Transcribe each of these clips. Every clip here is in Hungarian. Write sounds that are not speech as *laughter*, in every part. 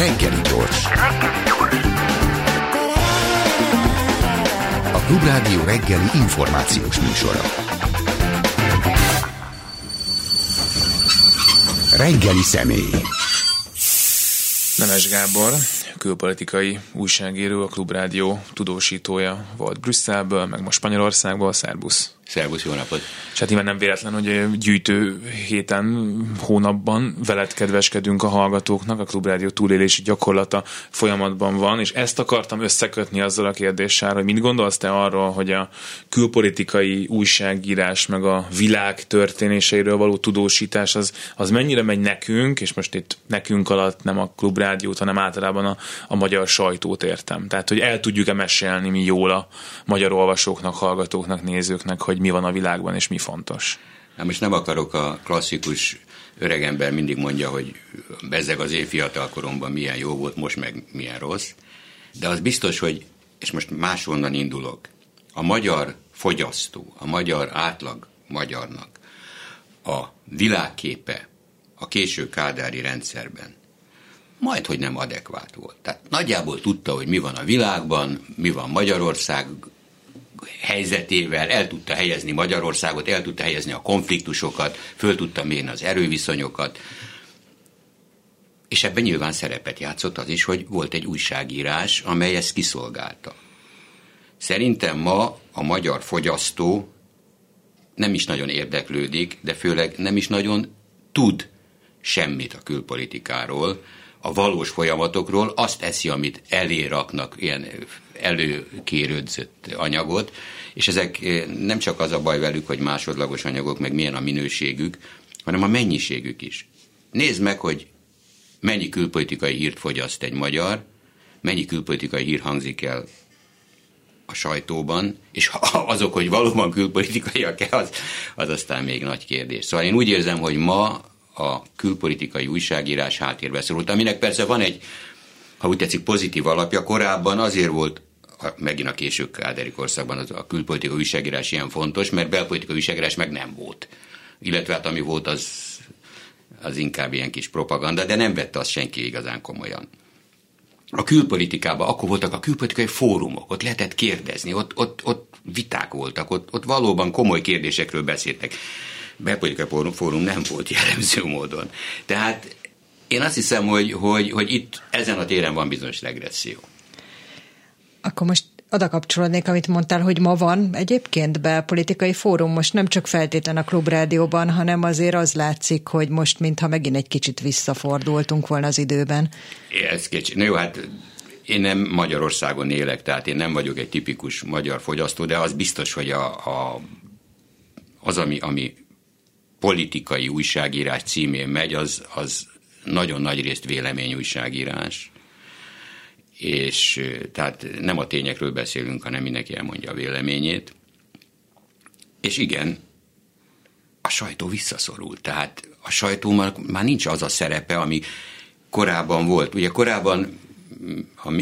Reggeli gyors. A Klubrádió reggeli információs műsora. Reggeli személy. Nemes Gábor, külpolitikai újságíró, a Klubrádió tudósítója volt Brüsszelből, meg most Spanyolországból, Szerbusz. Szervusz, jó napot! És hát nem véletlen, hogy gyűjtő héten, hónapban veled kedveskedünk a hallgatóknak, a Klubrádió túlélési gyakorlata folyamatban van, és ezt akartam összekötni azzal a kérdéssel, hogy mit gondolsz te arról, hogy a külpolitikai újságírás, meg a világ történéseiről való tudósítás, az, az mennyire megy nekünk, és most itt nekünk alatt nem a Klubrádiót, hanem általában a, a magyar sajtót értem. Tehát, hogy el tudjuk-e mesélni mi jól a magyar olvasóknak, hallgatóknak, nézőknek, hogy mi van a világban, és mi fontos. Hát most nem akarok a klasszikus öregember mindig mondja, hogy bezzeg az én fiatal koromban milyen jó volt, most meg milyen rossz, de az biztos, hogy, és most máshonnan indulok, a magyar fogyasztó, a magyar átlag magyarnak a világképe a késő kádári rendszerben majd, hogy nem adekvát volt. Tehát nagyjából tudta, hogy mi van a világban, mi van Magyarország helyzetével, el tudta helyezni Magyarországot, el tudta helyezni a konfliktusokat, föl tudta mérni az erőviszonyokat, és ebben nyilván szerepet játszott az is, hogy volt egy újságírás, amely ezt kiszolgálta. Szerintem ma a magyar fogyasztó nem is nagyon érdeklődik, de főleg nem is nagyon tud semmit a külpolitikáról, a valós folyamatokról, azt eszi, amit eléraknak, ilyen előkérődzött anyagot, és ezek eh, nem csak az a baj velük, hogy másodlagos anyagok, meg milyen a minőségük, hanem a mennyiségük is. Nézd meg, hogy mennyi külpolitikai hírt fogyaszt egy magyar, mennyi külpolitikai hír hangzik el a sajtóban, és *laughs* azok, hogy valóban külpolitikaiak-e, az, az aztán még nagy kérdés. Szóval én úgy érzem, hogy ma a külpolitikai újságírás háttérbe szorult, aminek persze van egy, ha úgy tetszik, pozitív alapja. Korábban azért volt megint a késő Káderi korszakban az a külpolitikai újságírás ilyen fontos, mert belpolitikai újságírás meg nem volt. Illetve hát ami volt, az, az inkább ilyen kis propaganda, de nem vette azt senki igazán komolyan. A külpolitikában akkor voltak a külpolitikai fórumok, ott lehetett kérdezni, ott, ott, ott viták voltak, ott, ott valóban komoly kérdésekről beszéltek belpolitikai fórum nem volt jellemző módon. Tehát én azt hiszem, hogy, hogy, hogy itt ezen a téren van bizonyos regresszió. Akkor most oda kapcsolódnék, amit mondtál, hogy ma van egyébként belpolitikai fórum, most nem csak feltétlen a klubrádióban, hanem azért az látszik, hogy most mintha megint egy kicsit visszafordultunk volna az időben. Ez kicsit. Na jó, hát én nem Magyarországon élek, tehát én nem vagyok egy tipikus magyar fogyasztó, de az biztos, hogy a, a, az, ami, ami politikai újságírás címén megy, az, az nagyon nagy részt véleményújságírás. És tehát nem a tényekről beszélünk, hanem mindenki elmondja a véleményét. És igen, a sajtó visszaszorult. Tehát a sajtó már, már nincs az a szerepe, ami korábban volt. Ugye korábban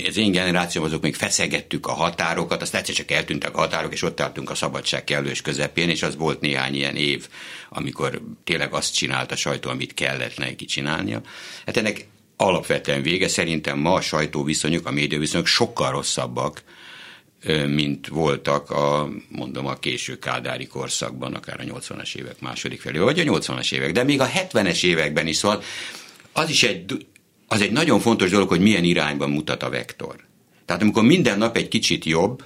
az én generációm azok még feszegettük a határokat, azt egyszer csak eltűntek a határok, és ott álltunk a szabadság kellős közepén, és az volt néhány ilyen év, amikor tényleg azt csinált a sajtó, amit kellett neki csinálnia. Hát ennek alapvetően vége, szerintem ma a sajtóviszonyok, a médiaviszonyok sokkal rosszabbak, mint voltak a, mondom, a késő kádári korszakban, akár a 80-as évek második felé, vagy a 80-as évek, de még a 70-es években is, szóval az is egy az egy nagyon fontos dolog, hogy milyen irányban mutat a vektor. Tehát amikor minden nap egy kicsit jobb,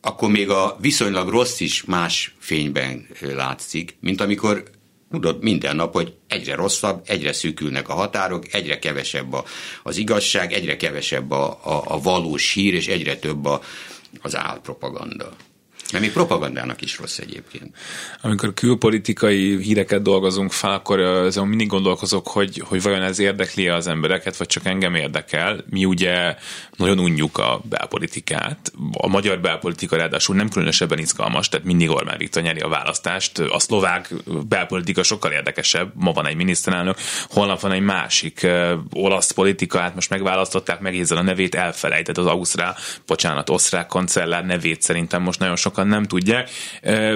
akkor még a viszonylag rossz is más fényben látszik, mint amikor tudod minden nap, hogy egyre rosszabb, egyre szűkülnek a határok, egyre kevesebb a, az igazság, egyre kevesebb a, a, a valós hír, és egyre több a, az álpropaganda. Mert még propagandának is rossz egyébként. Amikor külpolitikai híreket dolgozunk fel, akkor azon mindig gondolkozok, hogy, hogy vajon ez érdekli az embereket, vagy csak engem érdekel. Mi ugye nagyon unjuk a belpolitikát. A magyar belpolitika ráadásul nem különösebben izgalmas, tehát mindig Orbán Viktor nyeri a választást. A szlovák belpolitika sokkal érdekesebb. Ma van egy miniszterelnök, holnap van egy másik olasz politika, hát most megválasztották, megézzel a nevét, elfelejtett az Ausztrál, bocsánat, osztrák kancellár nevét szerintem most nagyon sok sokan nem tudják,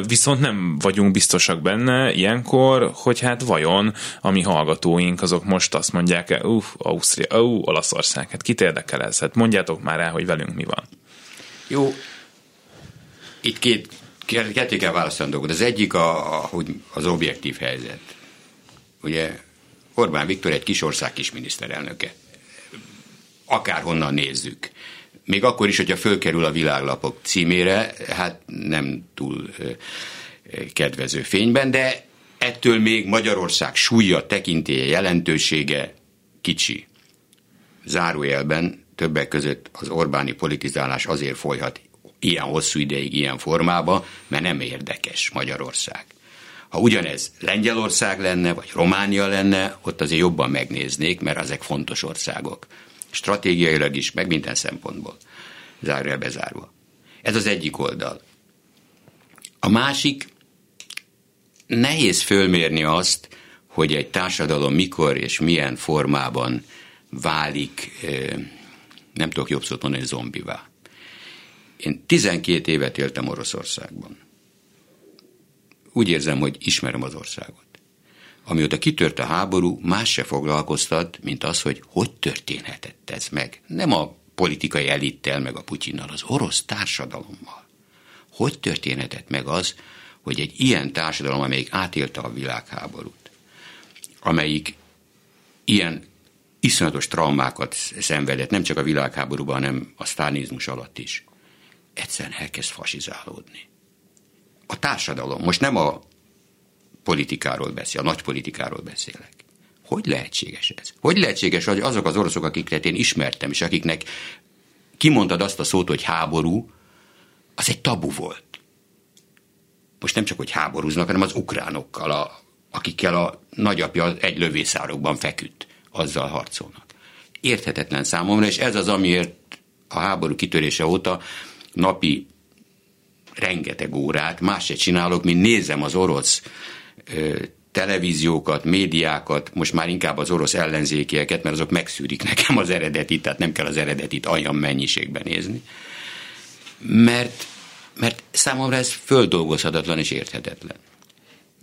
viszont nem vagyunk biztosak benne ilyenkor, hogy hát vajon a mi hallgatóink azok most azt mondják, uff, Ausztria, ú, Olaszország, hát kit érdekel ez? Hát mondjátok már el, hogy velünk mi van. Jó, itt két, ketté kell választani dolgot. Az egyik a, a, hogy az objektív helyzet. Ugye Orbán Viktor egy kis ország kis miniszterelnöke. Akárhonnan nézzük. Még akkor is, hogyha fölkerül a világlapok címére, hát nem túl kedvező fényben, de ettől még Magyarország súlya, tekintélye, jelentősége kicsi. Zárójelben többek között az Orbáni politizálás azért folyhat ilyen hosszú ideig, ilyen formában, mert nem érdekes Magyarország. Ha ugyanez Lengyelország lenne, vagy Románia lenne, ott azért jobban megnéznék, mert ezek fontos országok. Stratégiailag is, meg minden szempontból. Zárja bezárva. Ez az egyik oldal. A másik, nehéz fölmérni azt, hogy egy társadalom mikor és milyen formában válik, nem tudok jobb szót mondani, zombivá. Én 12 évet éltem Oroszországban. Úgy érzem, hogy ismerem az országot. Amióta kitört a háború, más se foglalkoztat, mint az, hogy hogy történhetett ez meg. Nem a politikai elittel, meg a Putyinnal, az orosz társadalommal. Hogy történhetett meg az, hogy egy ilyen társadalom, amelyik átélte a világháborút, amelyik ilyen iszonyatos traumákat szenvedett, nem csak a világháborúban, hanem a sztárnizmus alatt is, egyszerűen elkezd fasizálódni. A társadalom, most nem a politikáról beszél, a nagy politikáról beszélek. Hogy lehetséges ez? Hogy lehetséges, hogy azok az oroszok, akiket én ismertem, és akiknek kimondtad azt a szót, hogy háború, az egy tabu volt. Most nem csak, hogy háborúznak, hanem az ukránokkal, a, akikkel a nagyapja egy lövészárokban feküdt, azzal harcolnak. Érthetetlen számomra, és ez az, amiért a háború kitörése óta napi rengeteg órát, más se csinálok, mint nézem az orosz televíziókat, médiákat, most már inkább az orosz ellenzékieket, mert azok megszűrik *laughs* nekem az eredetit, tehát nem kell az eredetit olyan mennyiségben nézni. Mert, mert számomra ez földolgozhatatlan és érthetetlen.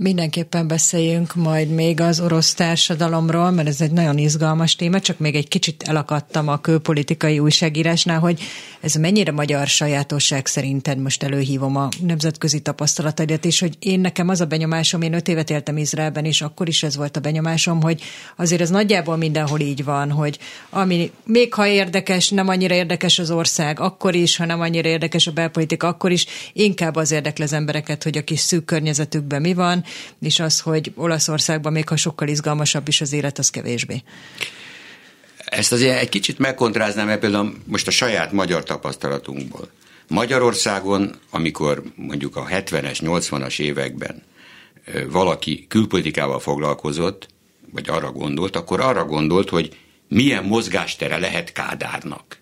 Mindenképpen beszéljünk majd még az orosz társadalomról, mert ez egy nagyon izgalmas téma, csak még egy kicsit elakadtam a külpolitikai újságírásnál, hogy ez mennyire magyar sajátosság szerinted, most előhívom a nemzetközi tapasztalataidat is, hogy én nekem az a benyomásom, én öt évet éltem Izraelben, és akkor is ez volt a benyomásom, hogy azért ez nagyjából mindenhol így van, hogy ami még ha érdekes, nem annyira érdekes az ország, akkor is, ha nem annyira érdekes a belpolitika, akkor is inkább az érdekli az embereket, hogy a kis szűk környezetükben mi van, és az, hogy Olaszországban még ha sokkal izgalmasabb is az élet, az kevésbé. Ezt azért egy kicsit megkontráznám, mert például most a saját magyar tapasztalatunkból. Magyarországon, amikor mondjuk a 70-es, 80-as években valaki külpolitikával foglalkozott, vagy arra gondolt, akkor arra gondolt, hogy milyen mozgástere lehet Kádárnak.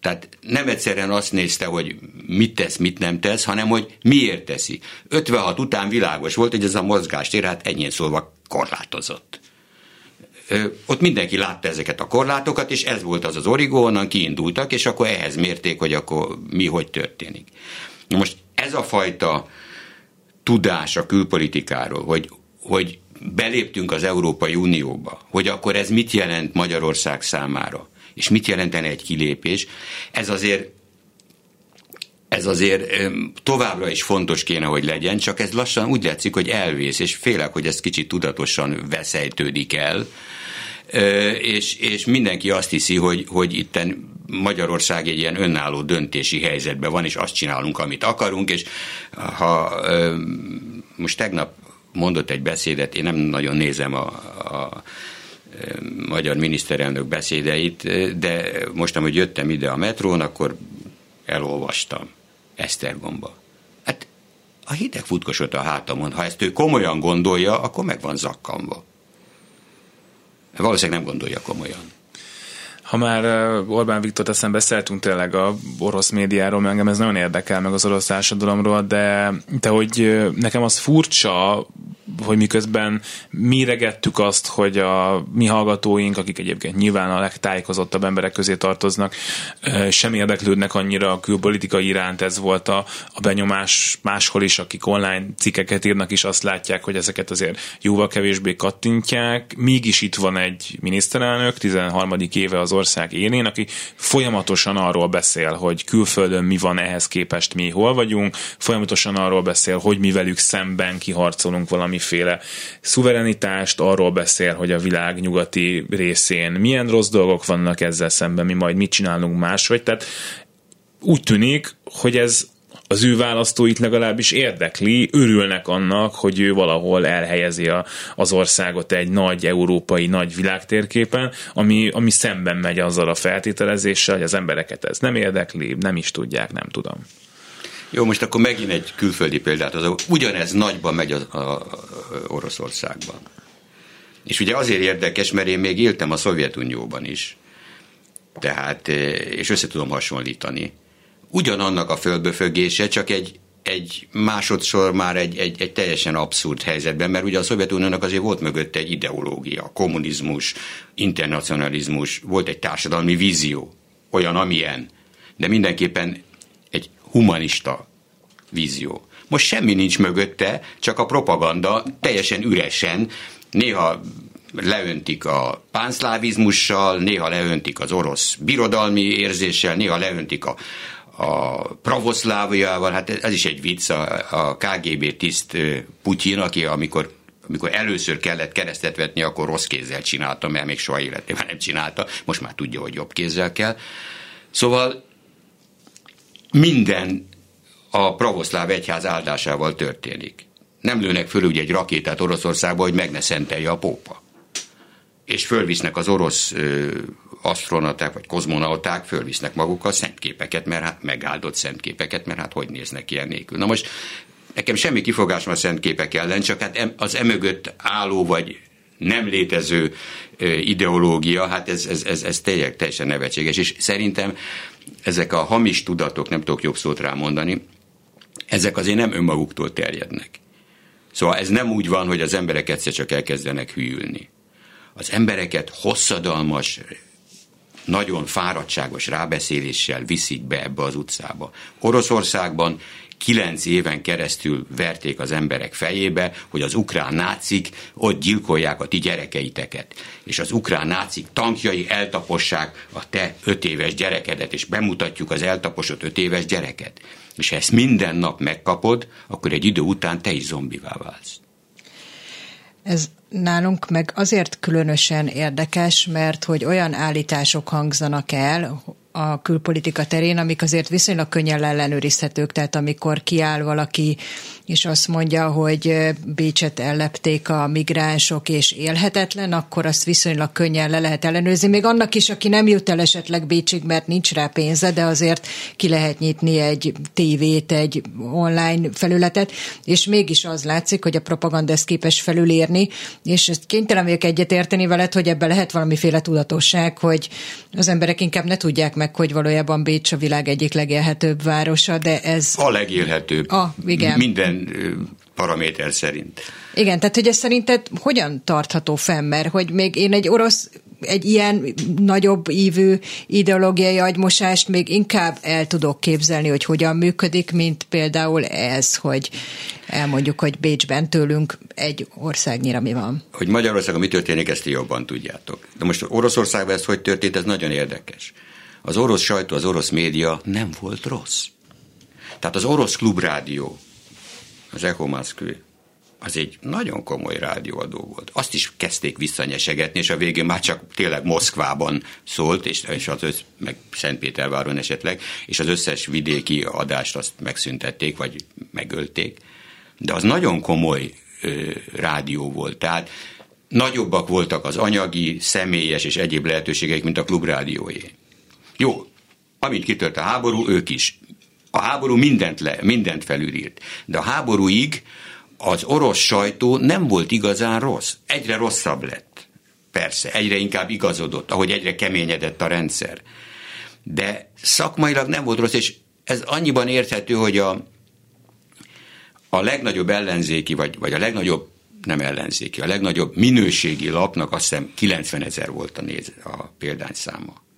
Tehát nem egyszerűen azt nézte, hogy mit tesz, mit nem tesz, hanem hogy miért teszi. 56 után világos volt, hogy ez a mozgástér, hát ennyi szólva korlátozott. Ott mindenki látta ezeket a korlátokat, és ez volt az az origó, onnan kiindultak, és akkor ehhez mérték, hogy akkor mi hogy történik. Most ez a fajta tudás a külpolitikáról, hogy, hogy beléptünk az Európai Unióba, hogy akkor ez mit jelent Magyarország számára, és mit jelentene egy kilépés, ez azért ez azért továbbra is fontos kéne, hogy legyen, csak ez lassan úgy látszik, hogy elvész, és félek, hogy ez kicsit tudatosan veszejtődik el, és, és mindenki azt hiszi, hogy, hogy itten Magyarország egy ilyen önálló döntési helyzetben van, és azt csinálunk, amit akarunk, és ha most tegnap mondott egy beszédet, én nem nagyon nézem a, a magyar miniszterelnök beszédeit, de most, hogy jöttem ide a metrón, akkor elolvastam Esztergomba. Hát a hideg futkosott a hátamon. Ha ezt ő komolyan gondolja, akkor meg van zakkanva. Valószínűleg nem gondolja komolyan. Ha már Orbán Viktor eszem beszéltünk tényleg a orosz médiáról, mert engem ez nagyon érdekel, meg az orosz társadalomról, de, de hogy nekem az furcsa, hogy miközben méregettük azt, hogy a mi hallgatóink, akik egyébként nyilván a legtájékozottabb emberek közé tartoznak, sem érdeklődnek annyira a külpolitikai iránt, ez volt a, a benyomás máshol is, akik online cikkeket írnak is azt látják, hogy ezeket azért jóval kevésbé kattintják. Mégis itt van egy miniszterelnök, 13. éve az ország élén, aki folyamatosan arról beszél, hogy külföldön mi van ehhez képest mi hol vagyunk, folyamatosan arról beszél, hogy mi velük szemben kiharcolunk valamiféle szuverenitást, arról beszél, hogy a világ nyugati részén milyen rossz dolgok vannak ezzel szemben, mi majd mit csinálunk máshogy. Tehát úgy tűnik, hogy ez az ő választóit legalábbis érdekli, örülnek annak, hogy ő valahol elhelyezi a, az országot egy nagy európai, nagy világtérképen, ami, ami szemben megy azzal a feltételezéssel, hogy az embereket ez nem érdekli, nem is tudják, nem tudom. Jó, most akkor megint egy külföldi példát. Az, ugyanez nagyban megy a, a, a Oroszországban. És ugye azért érdekes, mert én még éltem a Szovjetunióban is. Tehát, és össze tudom hasonlítani ugyanannak a földböfögése, csak egy, egy másodszor már egy, egy, egy teljesen abszurd helyzetben, mert ugye a Szovjetuniónak azért volt mögötte egy ideológia, kommunizmus, internacionalizmus, volt egy társadalmi vízió, olyan, amilyen, de mindenképpen humanista vízió. Most semmi nincs mögötte, csak a propaganda teljesen üresen, néha leöntik a pánszlávizmussal, néha leöntik az orosz birodalmi érzéssel, néha leöntik a, a pravoszláviával, hát ez is egy vicc, a, a KGB tiszt Putyin, aki amikor amikor először kellett keresztet vetni, akkor rossz kézzel csinálta, mert még soha életében nem csinálta, most már tudja, hogy jobb kézzel kell. Szóval minden a pravoszláv egyház áldásával történik. Nem lőnek föl ugye egy rakétát Oroszországba, hogy meg ne szentelje a pópa. És fölvisznek az orosz astronauták vagy kozmonauták fölvisznek magukkal szentképeket, mert hát megáldott szentképeket, mert hát hogy néznek ilyen nélkül. Na most nekem semmi kifogásom a szentképek ellen, csak hát az emögött álló vagy nem létező ideológia, hát ez, ez, ez, ez teljesen nevetséges, és szerintem ezek a hamis tudatok, nem tudok jobb szót rámondani, ezek azért nem önmaguktól terjednek. Szóval ez nem úgy van, hogy az emberek egyszer csak elkezdenek hűlni. Az embereket hosszadalmas, nagyon fáradtságos rábeszéléssel viszik be ebbe az utcába. Oroszországban kilenc éven keresztül verték az emberek fejébe, hogy az ukrán nácik ott gyilkolják a ti gyerekeiteket. És az ukrán nácik tankjai eltapossák a te öt éves gyerekedet, és bemutatjuk az eltaposott öt éves gyereket. És ha ezt minden nap megkapod, akkor egy idő után te is zombivá válsz. Ez nálunk meg azért különösen érdekes, mert hogy olyan állítások hangzanak el, a külpolitika terén, amik azért viszonylag könnyen ellenőrizhetők, tehát amikor kiáll valaki, és azt mondja, hogy Bécset ellepték a migránsok, és élhetetlen, akkor azt viszonylag könnyen le lehet ellenőrizni. Még annak is, aki nem jut el esetleg Bécsig, mert nincs rá pénze, de azért ki lehet nyitni egy tévét, egy online felületet, és mégis az látszik, hogy a propaganda ezt képes felülírni, és ezt kénytelen vagyok egyetérteni veled, hogy ebbe lehet valamiféle tudatosság, hogy az emberek inkább ne tudják meg, hogy valójában Bécs a világ egyik legélhetőbb városa, de ez... A legélhetőbb. A, igen. Minden paraméter szerint. Igen, tehát hogy ez szerinted hogyan tartható fenn, mert hogy még én egy orosz egy ilyen nagyobb ívű ideológiai agymosást még inkább el tudok képzelni, hogy hogyan működik, mint például ez, hogy elmondjuk, hogy Bécsben tőlünk egy országnyira mi van. Hogy Magyarországon mi történik, ezt jobban tudjátok. De most Oroszországban ez hogy történt, ez nagyon érdekes az orosz sajtó, az orosz média nem volt rossz. Tehát az orosz klubrádió, az Echo Moszkvi, az egy nagyon komoly rádióadó volt. Azt is kezdték visszanyesegetni, és a végén már csak tényleg Moszkvában szólt, és, és az össz, meg Szentpéterváron esetleg, és az összes vidéki adást azt megszüntették, vagy megölték. De az nagyon komoly ö, rádió volt. Tehát nagyobbak voltak az anyagi, személyes és egyéb lehetőségek, mint a klubrádióé. Jó, amint kitört a háború, ők is. A háború mindent, le, mindent felülírt. De a háborúig az orosz sajtó nem volt igazán rossz. Egyre rosszabb lett. Persze, egyre inkább igazodott, ahogy egyre keményedett a rendszer. De szakmailag nem volt rossz, és ez annyiban érthető, hogy a, a legnagyobb ellenzéki, vagy, vagy a legnagyobb nem ellenzéki. A legnagyobb minőségi lapnak azt hiszem 90 ezer volt a, néz, a példányszáma.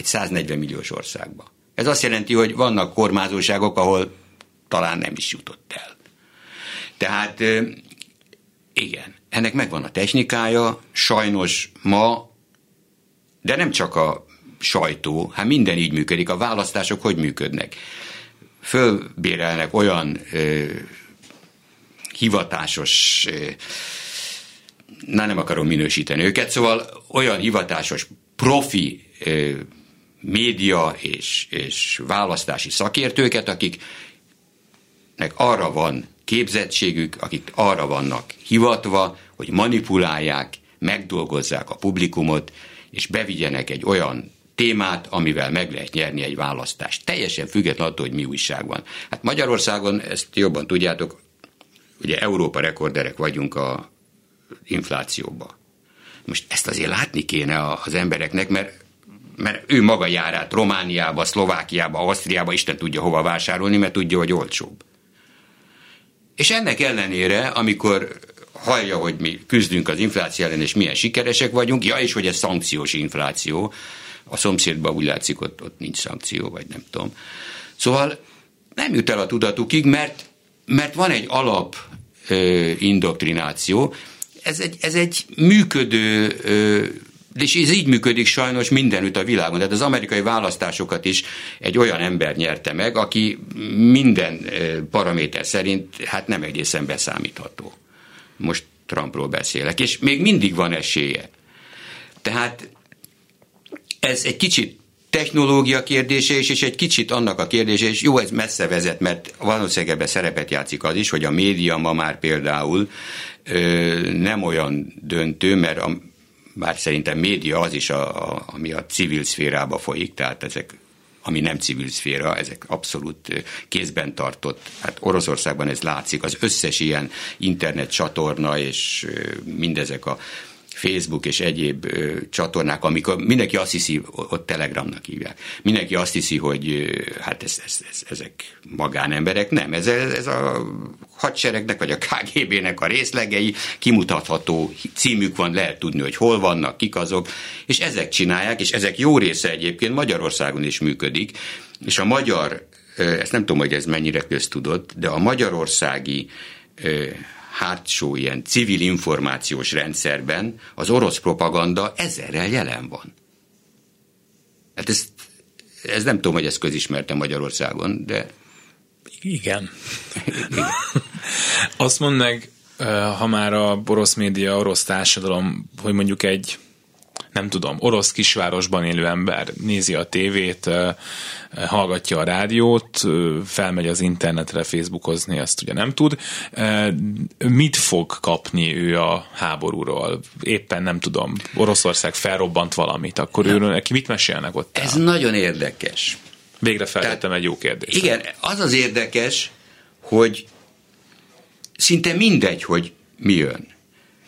Egy 140 milliós országban. Ez azt jelenti, hogy vannak kormányzóságok, ahol talán nem is jutott el. Tehát igen, ennek megvan a technikája, sajnos ma, de nem csak a sajtó, hát minden így működik, a választások hogy működnek? Fölbérelnek olyan ö, hivatásos, ö, na nem akarom minősíteni őket, szóval olyan hivatásos profi ö, média és, és választási szakértőket, akiknek arra van képzettségük, akik arra vannak hivatva, hogy manipulálják, megdolgozzák a publikumot, és bevigyenek egy olyan témát, amivel meg lehet nyerni egy választást. Teljesen független attól, hogy mi újság van. Hát Magyarországon, ezt jobban tudjátok, ugye Európa rekorderek vagyunk a inflációba. Most ezt azért látni kéne az embereknek, mert, mert ő maga jár át Romániába, Szlovákiába, Ausztriába, Isten tudja hova vásárolni, mert tudja, hogy olcsóbb. És ennek ellenére, amikor hallja, hogy mi küzdünk az infláció ellen, és milyen sikeresek vagyunk, ja, és hogy ez szankciós infláció, a szomszédban úgy látszik, ott, ott nincs szankció, vagy nem tudom. Szóval nem jut el a tudatukig, mert, mert van egy alap ö, indoktrináció, ez egy, ez egy működő ö, és ez így működik sajnos mindenütt a világon. Tehát az amerikai választásokat is egy olyan ember nyerte meg, aki minden paraméter szerint hát nem egészen beszámítható. Most Trumpról beszélek, és még mindig van esélye. Tehát ez egy kicsit technológia kérdése is, és egy kicsit annak a kérdése is, jó, ez messze vezet, mert valószínűleg ebben szerepet játszik az is, hogy a média ma már például ö, nem olyan döntő, mert a, bár szerintem média az is, a, a, ami a civil szférába folyik, tehát ezek ami nem civil szféra, ezek abszolút kézben tartott. Hát Oroszországban ez látszik, az összes ilyen internet csatorna és mindezek a Facebook és egyéb ö, csatornák, amikor mindenki azt hiszi, ott Telegramnak hívják, mindenki azt hiszi, hogy ö, hát ez, ez, ez, ezek magánemberek. Nem, ez, ez a hadseregnek vagy a KGB-nek a részlegei, kimutatható címük van, lehet tudni, hogy hol vannak, kik azok, és ezek csinálják, és ezek jó része egyébként Magyarországon is működik, és a magyar, ezt nem tudom, hogy ez mennyire köztudott, de a magyarországi hátsó ilyen civil információs rendszerben az orosz propaganda ezerrel jelen van. Hát ez, ez nem tudom, hogy ez közismerte Magyarországon, de... Igen. Igen. Azt mondd meg, ha már a orosz média, orosz társadalom, hogy mondjuk egy nem tudom, orosz kisvárosban élő ember nézi a tévét, hallgatja a rádiót, felmegy az internetre Facebookozni, azt ugye nem tud. Mit fog kapni ő a háborúról? Éppen nem tudom, Oroszország felrobbant valamit, akkor ő neki mit mesélnek ott? Ez el? nagyon érdekes. Végre feltettem egy jó kérdést. Igen, az az érdekes, hogy szinte mindegy, hogy mi jön.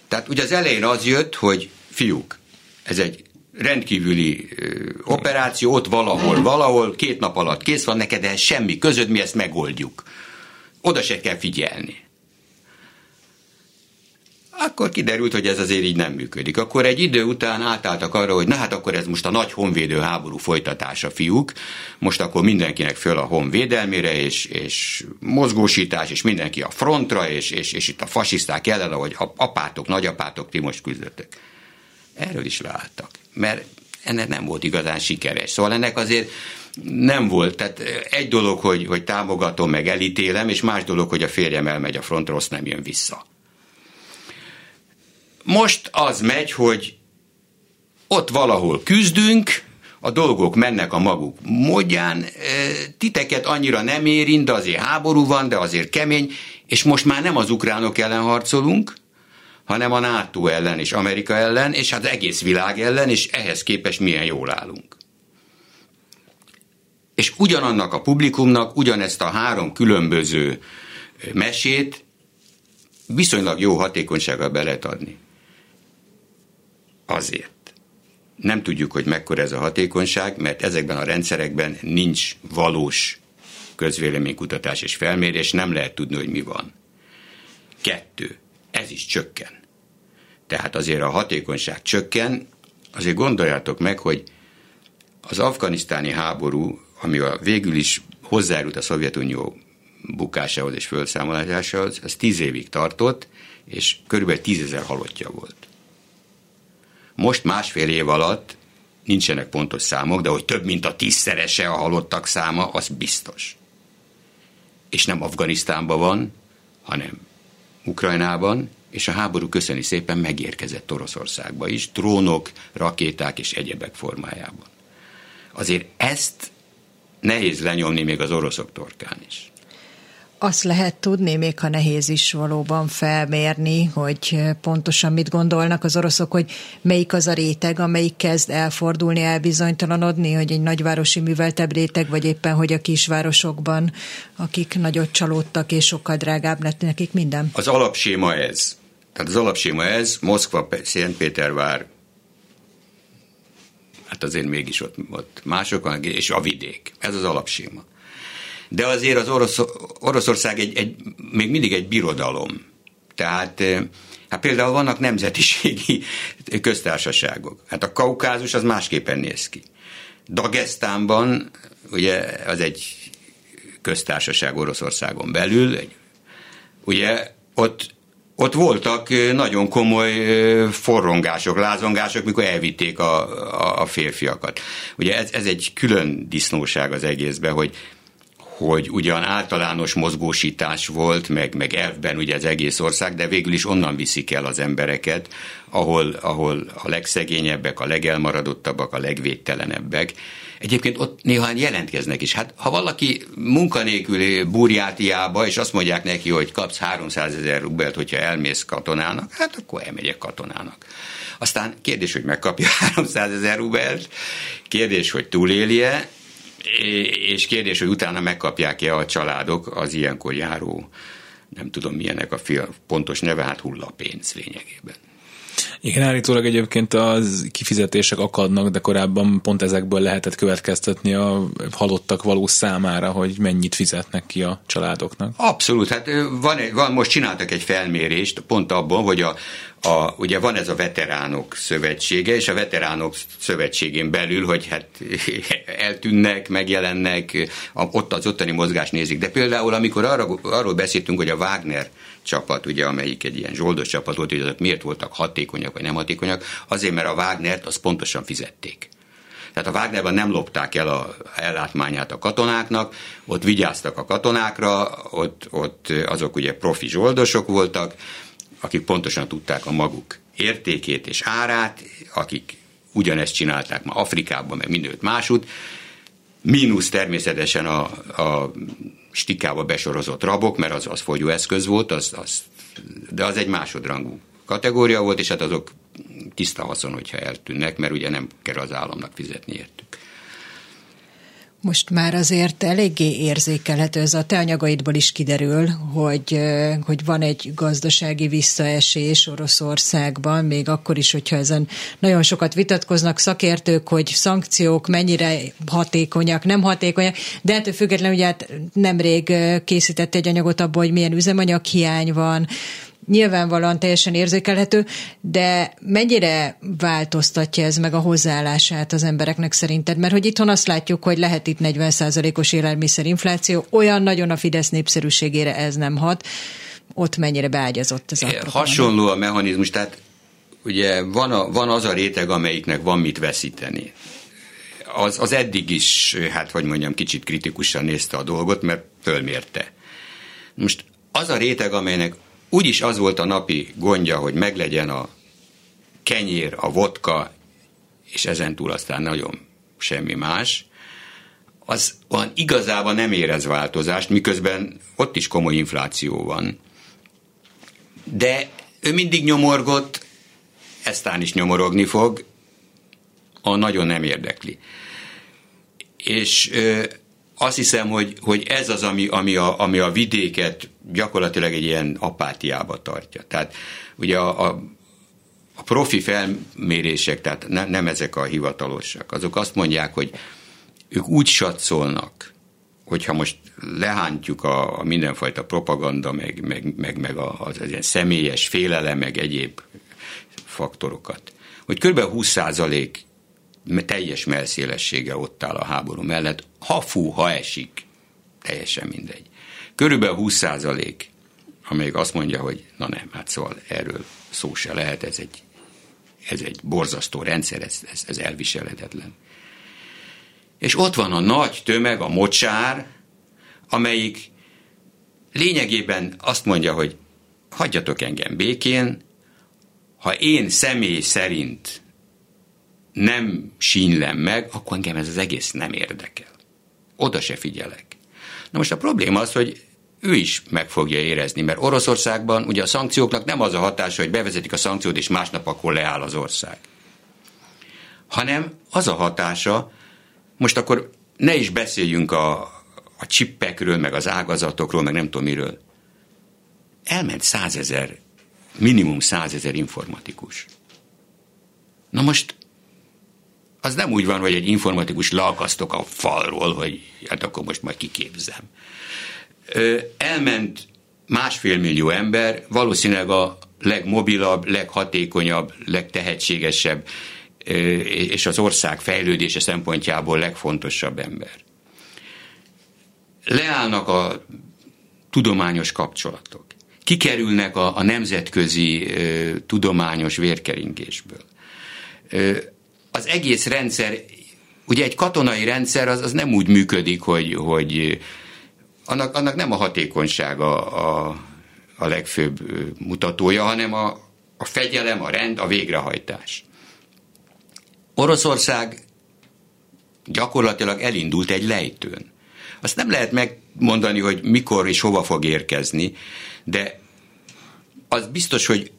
Tehát ugye az elején az jött, hogy fiúk, ez egy rendkívüli operáció, ott valahol, valahol, két nap alatt kész van neked, ehhez semmi közöd, mi ezt megoldjuk. Oda se kell figyelni. Akkor kiderült, hogy ez azért így nem működik. Akkor egy idő után átálltak arra, hogy na hát akkor ez most a nagy honvédő háború folytatása, fiúk. Most akkor mindenkinek föl a honvédelmére, és, és mozgósítás, és mindenki a frontra, és, és, és itt a fasiszták ellen, ahogy apátok, nagyapátok, ti most küzdöttek. Erről is leálltak, mert ennek nem volt igazán sikeres. Szóval ennek azért nem volt. Tehát egy dolog, hogy, hogy támogatom, meg elítélem, és más dolog, hogy a férjem elmegy a frontra, azt nem jön vissza. Most az megy, hogy ott valahol küzdünk, a dolgok mennek a maguk módján, titeket annyira nem érint, de azért háború van, de azért kemény, és most már nem az ukránok ellen harcolunk, hanem a NATO ellen és Amerika ellen, és hát egész világ ellen, és ehhez képest milyen jól állunk. És ugyanannak a publikumnak ugyanezt a három különböző mesét viszonylag jó hatékonysággal be lehet adni. Azért. Nem tudjuk, hogy mekkora ez a hatékonyság, mert ezekben a rendszerekben nincs valós közvéleménykutatás és felmérés, nem lehet tudni, hogy mi van. Kettő ez is csökken. Tehát azért a hatékonyság csökken, azért gondoljátok meg, hogy az afganisztáni háború, ami a végül is hozzájárult a Szovjetunió bukásához és felszámolásához, az tíz évig tartott, és körülbelül tízezer halottja volt. Most másfél év alatt nincsenek pontos számok, de hogy több mint a tízszerese a halottak száma, az biztos. És nem Afganisztánban van, hanem Ukrajnában, és a háború köszöni szépen megérkezett Oroszországba is, trónok, rakéták és egyebek formájában. Azért ezt nehéz lenyomni még az oroszok torkán is. Azt lehet tudni, még ha nehéz is valóban felmérni, hogy pontosan mit gondolnak az oroszok, hogy melyik az a réteg, amelyik kezd elfordulni, elbizonytalanodni, hogy egy nagyvárosi műveltebb réteg, vagy éppen, hogy a kisvárosokban, akik nagyot csalódtak, és sokkal drágább lett nekik minden? Az alapséma ez. Tehát az alapséma ez, Moszkva, Szentpétervár, hát azért mégis ott, ott mások, és a vidék. Ez az alapséma. De azért az Orosz, Oroszország egy, egy, még mindig egy birodalom. Tehát eh, hát például vannak nemzetiségi *laughs* köztársaságok. Hát a kaukázus az másképpen néz ki. Dagestánban, ugye az egy köztársaság Oroszországon belül, egy, ugye ott ott voltak nagyon komoly forrongások, lázongások, mikor elvitték a, a, a férfiakat. Ugye ez, ez egy külön disznóság az egészben, hogy hogy ugyan általános mozgósítás volt, meg, meg elvben ugye az egész ország, de végül is onnan viszik el az embereket, ahol, ahol a legszegényebbek, a legelmaradottabbak, a legvédtelenebbek, Egyébként ott néha jelentkeznek is. Hát ha valaki munkanélküli Burjátiába, és azt mondják neki, hogy kapsz 300 ezer rubelt, hogyha elmész katonának, hát akkor elmegyek katonának. Aztán kérdés, hogy megkapja *laughs* 300 ezer rubelt, kérdés, hogy túlélje, és kérdés, hogy utána megkapják-e a családok az ilyenkor járó, nem tudom milyenek a pontos neve, hát hullapénz lényegében. Igen, állítólag egyébként az kifizetések akadnak, de korábban pont ezekből lehetett következtetni a halottak való számára, hogy mennyit fizetnek ki a családoknak. Abszolút, hát van, van most csináltak egy felmérést pont abban, hogy a, a, ugye van ez a veteránok szövetsége, és a veteránok szövetségén belül, hogy hát *laughs* eltűnnek, megjelennek, ott az ottani mozgás nézik. De például, amikor arra, arról beszéltünk, hogy a Wagner csapat, ugye, amelyik egy ilyen zsoldos csapat volt, hogy azok miért voltak hatékonyak vagy nem hatékonyak, azért, mert a Wagnert azt pontosan fizették. Tehát a Wagnerben nem lopták el a ellátmányát a katonáknak, ott vigyáztak a katonákra, ott, ott azok ugye profi zsoldosok voltak, akik pontosan tudták a maguk értékét és árát, akik ugyanezt csinálták ma Afrikában, meg mindőt másút, mínusz természetesen a, a stikába besorozott rabok, mert az, az fogyóeszköz volt, az, az, de az egy másodrangú kategória volt, és hát azok tiszta haszon, hogyha eltűnnek, mert ugye nem kell az államnak fizetni értük. Most már azért eléggé érzékelhető, ez a te anyagaidból is kiderül, hogy, hogy van egy gazdasági visszaesés Oroszországban, még akkor is, hogyha ezen nagyon sokat vitatkoznak szakértők, hogy szankciók mennyire hatékonyak, nem hatékonyak, de ettől függetlenül ugye hát nemrég készített egy anyagot abból, hogy milyen üzemanyaghiány van, nyilvánvalóan teljesen érzékelhető, de mennyire változtatja ez meg a hozzáállását az embereknek szerinted? Mert hogy itthon azt látjuk, hogy lehet itt 40%-os élelmiszerinfláció, olyan nagyon a Fidesz népszerűségére ez nem hat. Ott mennyire beágyazott ez a propaganda? Hasonló a mechanizmus, tehát ugye van, a, van az a réteg, amelyiknek van mit veszíteni. Az, az eddig is, hát hogy mondjam, kicsit kritikusan nézte a dolgot, mert fölmérte. Most az a réteg, amelynek úgyis az volt a napi gondja, hogy meglegyen a kenyér, a vodka, és ezen túl aztán nagyon semmi más, az van igazában nem érez változást, miközben ott is komoly infláció van. De ő mindig nyomorgott, eztán is nyomorogni fog, a nagyon nem érdekli. És azt hiszem, hogy, hogy ez az, ami, ami, a, ami a vidéket gyakorlatilag egy ilyen apátiába tartja. Tehát ugye a, a, a profi felmérések, tehát ne, nem ezek a hivatalosak, azok azt mondják, hogy ők úgy satszolnak, hogyha most lehántjuk a, a mindenfajta propaganda, meg, meg, meg, meg az, az ilyen személyes félelem, meg egyéb faktorokat, hogy kb. 20% teljes melszélessége ott áll a háború mellett, ha fú, ha esik, teljesen mindegy. Körülbelül 20 százalék, amelyik azt mondja, hogy na nem, hát szóval erről szó se lehet, ez egy, ez egy borzasztó rendszer, ez, ez, ez elviselhetetlen. És ott van a nagy tömeg, a mocsár, amelyik lényegében azt mondja, hogy hagyjatok engem békén, ha én személy szerint nem sínlem meg, akkor engem ez az egész nem érdekel. Oda se figyelek. Na most a probléma az, hogy ő is meg fogja érezni, mert Oroszországban ugye a szankcióknak nem az a hatása, hogy bevezetik a szankciót, és másnap akkor leáll az ország. Hanem az a hatása, most akkor ne is beszéljünk a, a csippekről, meg az ágazatokról, meg nem tudom miről. Elment százezer, minimum százezer informatikus. Na most az nem úgy van, hogy egy informatikus leakasztok a falról, hogy hát akkor most majd kiképzem. Elment másfél millió ember, valószínűleg a legmobilabb, leghatékonyabb, legtehetségesebb és az ország fejlődése szempontjából legfontosabb ember. Leállnak a tudományos kapcsolatok. Kikerülnek a, a nemzetközi tudományos vérkeringésből az egész rendszer, ugye egy katonai rendszer az, az nem úgy működik, hogy, hogy annak, annak nem a hatékonysága a, a legfőbb mutatója, hanem a, a fegyelem, a rend, a végrehajtás. Oroszország gyakorlatilag elindult egy lejtőn. Azt nem lehet megmondani, hogy mikor és hova fog érkezni, de az biztos, hogy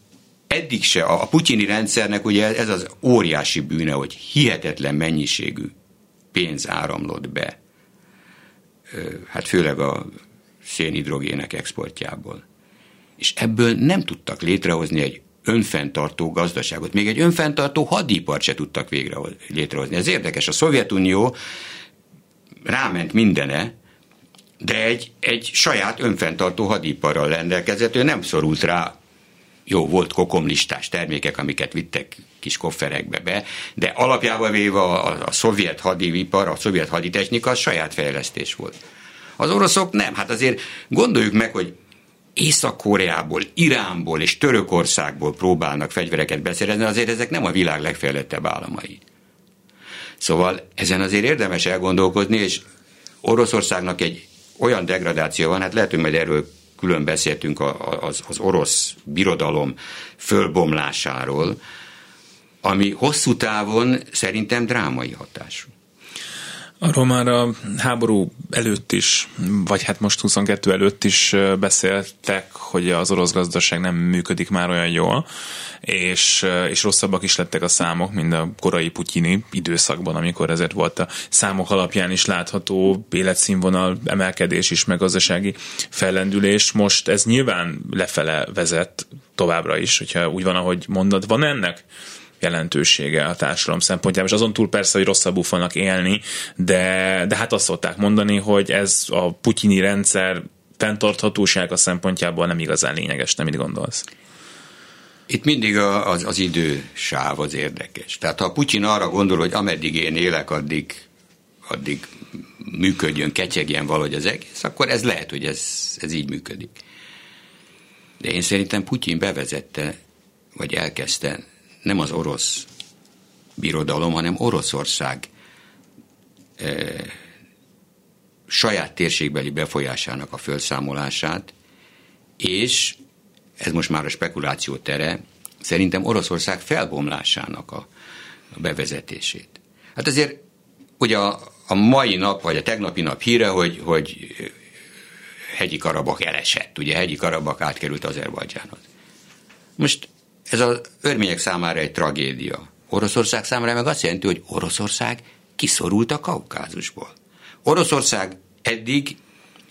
eddig se, a putyini rendszernek ugye ez az óriási bűne, hogy hihetetlen mennyiségű pénz áramlott be, hát főleg a szénhidrogének exportjából. És ebből nem tudtak létrehozni egy önfenntartó gazdaságot. Még egy önfenntartó hadipart se tudtak végre létrehozni. Ez érdekes. A Szovjetunió ráment mindene, de egy, egy saját önfenntartó hadiparral rendelkezett, ő nem szorult rá jó, volt kokomlistás termékek, amiket vittek kis kofferekbe be, de alapjában véve a, a, a szovjet hadivipar, a szovjet haditechnika az saját fejlesztés volt. Az oroszok nem, hát azért gondoljuk meg, hogy Észak-Koreából, Iránból és Törökországból próbálnak fegyvereket beszerezni, azért ezek nem a világ legfejlettebb államai. Szóval ezen azért érdemes elgondolkozni, és Oroszországnak egy olyan degradáció van, hát lehet, hogy majd erről külön beszéltünk az, az orosz birodalom fölbomlásáról, ami hosszú távon szerintem drámai hatású. Arról már a háború előtt is, vagy hát most 22 előtt is beszéltek, hogy az orosz gazdaság nem működik már olyan jól, és, és rosszabbak is lettek a számok, mint a korai putyini időszakban, amikor ezért volt a számok alapján is látható életszínvonal emelkedés is, meg gazdasági fellendülés. Most ez nyilván lefele vezet továbbra is, hogyha úgy van, ahogy mondod. Van ennek jelentősége a társadalom szempontjából, és azon túl persze, hogy rosszabbul fognak élni, de, de hát azt szokták mondani, hogy ez a putyini rendszer fenntarthatósága szempontjából nem igazán lényeges, nem mit gondolsz? Itt mindig az, az idősáv az érdekes. Tehát ha Putyin arra gondol, hogy ameddig én élek, addig, addig működjön, ketyegjen valahogy az egész, akkor ez lehet, hogy ez, ez így működik. De én szerintem Putyin bevezette, vagy elkezdte nem az orosz birodalom, hanem Oroszország e, saját térségbeli befolyásának a felszámolását, és ez most már a spekuláció tere, szerintem Oroszország felbomlásának a, a bevezetését. Hát azért ugye a, a mai nap, vagy a tegnapi nap híre, hogy, hogy hegyi Karabak elesett, ugye hegyi Karabak átkerült Azerbajdzsánhoz. Most ez az örmények számára egy tragédia. Oroszország számára meg azt jelenti, hogy Oroszország kiszorult a Kaukázusból. Oroszország eddig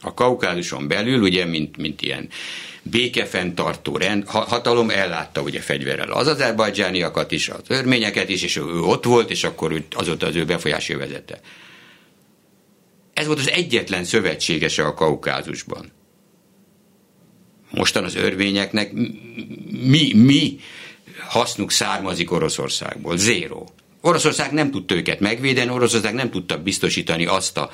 a Kaukázuson belül, ugye, mint, mint ilyen békefenntartó rend, hatalom ellátta ugye fegyverrel az azerbajdzsániakat is, az örményeket is, és ő ott volt, és akkor azóta az ő befolyás vezette. ez volt az egyetlen szövetségese a Kaukázusban. Mostan az örvényeknek mi, mi hasznuk származik Oroszországból? Zéro. Oroszország nem tudta őket megvédeni, Oroszország nem tudta biztosítani azt a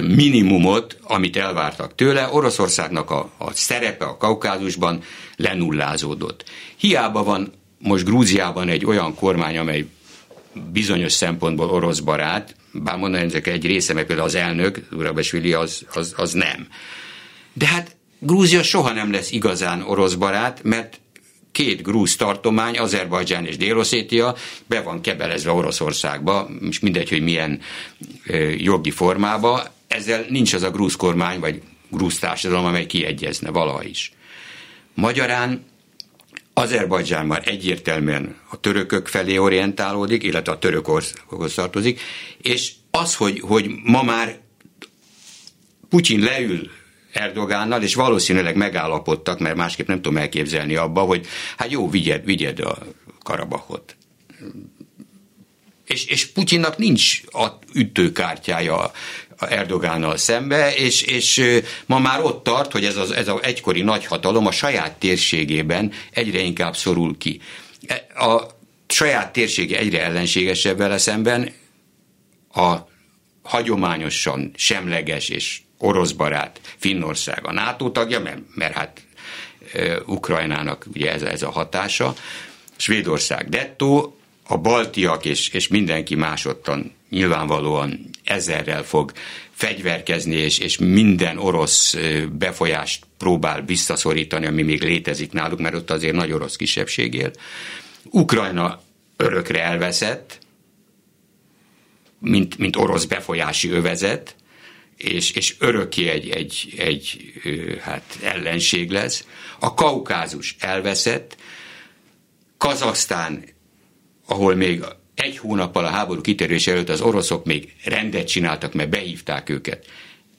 minimumot, amit elvártak tőle, Oroszországnak a, a szerepe a Kaukázusban lenullázódott. Hiába van most Grúziában egy olyan kormány, amely bizonyos szempontból orosz barát, bár mondani, ezek egy része, meg például az elnök, Urabesvili, az, az, az nem. De hát Grúzia soha nem lesz igazán orosz barát, mert két grúz tartomány, Azerbajdzsán és Déloszétia be van kebelezve Oroszországba, és mindegy, hogy milyen jogi formába, ezzel nincs az a grúz kormány, vagy grúz társadalom, amely kiegyezne valaha is. Magyarán Azerbajdzsán már egyértelműen a törökök felé orientálódik, illetve a törökországhoz tartozik, és az, hogy, hogy ma már Putyin leül Erdogánnal, és valószínűleg megállapodtak, mert másképp nem tudom elképzelni abba, hogy hát jó, vigyed, vigyed a Karabakot. És, és Putyinnak nincs a ütőkártyája Erdogánnal szembe, és, és ma már ott tart, hogy ez az ez a egykori nagyhatalom a saját térségében egyre inkább szorul ki. E, a saját térsége egyre ellenségesebb vele szemben, a hagyományosan semleges és orosz barát Finnország a NATO tagja, mert, mert hát Ukrajnának ugye ez, ez a hatása, Svédország dettó, a baltiak és, és mindenki másottan nyilvánvalóan ezerrel fog fegyverkezni, és, és minden orosz befolyást próbál visszaszorítani, ami még létezik náluk, mert ott azért nagy orosz kisebbség él. Ukrajna örökre elveszett, mint, mint orosz befolyási övezet, és, és örökké egy, egy, egy hát ellenség lesz. A Kaukázus elveszett, Kazasztán, ahol még egy hónappal a háború kitörése előtt az oroszok még rendet csináltak, mert behívták őket.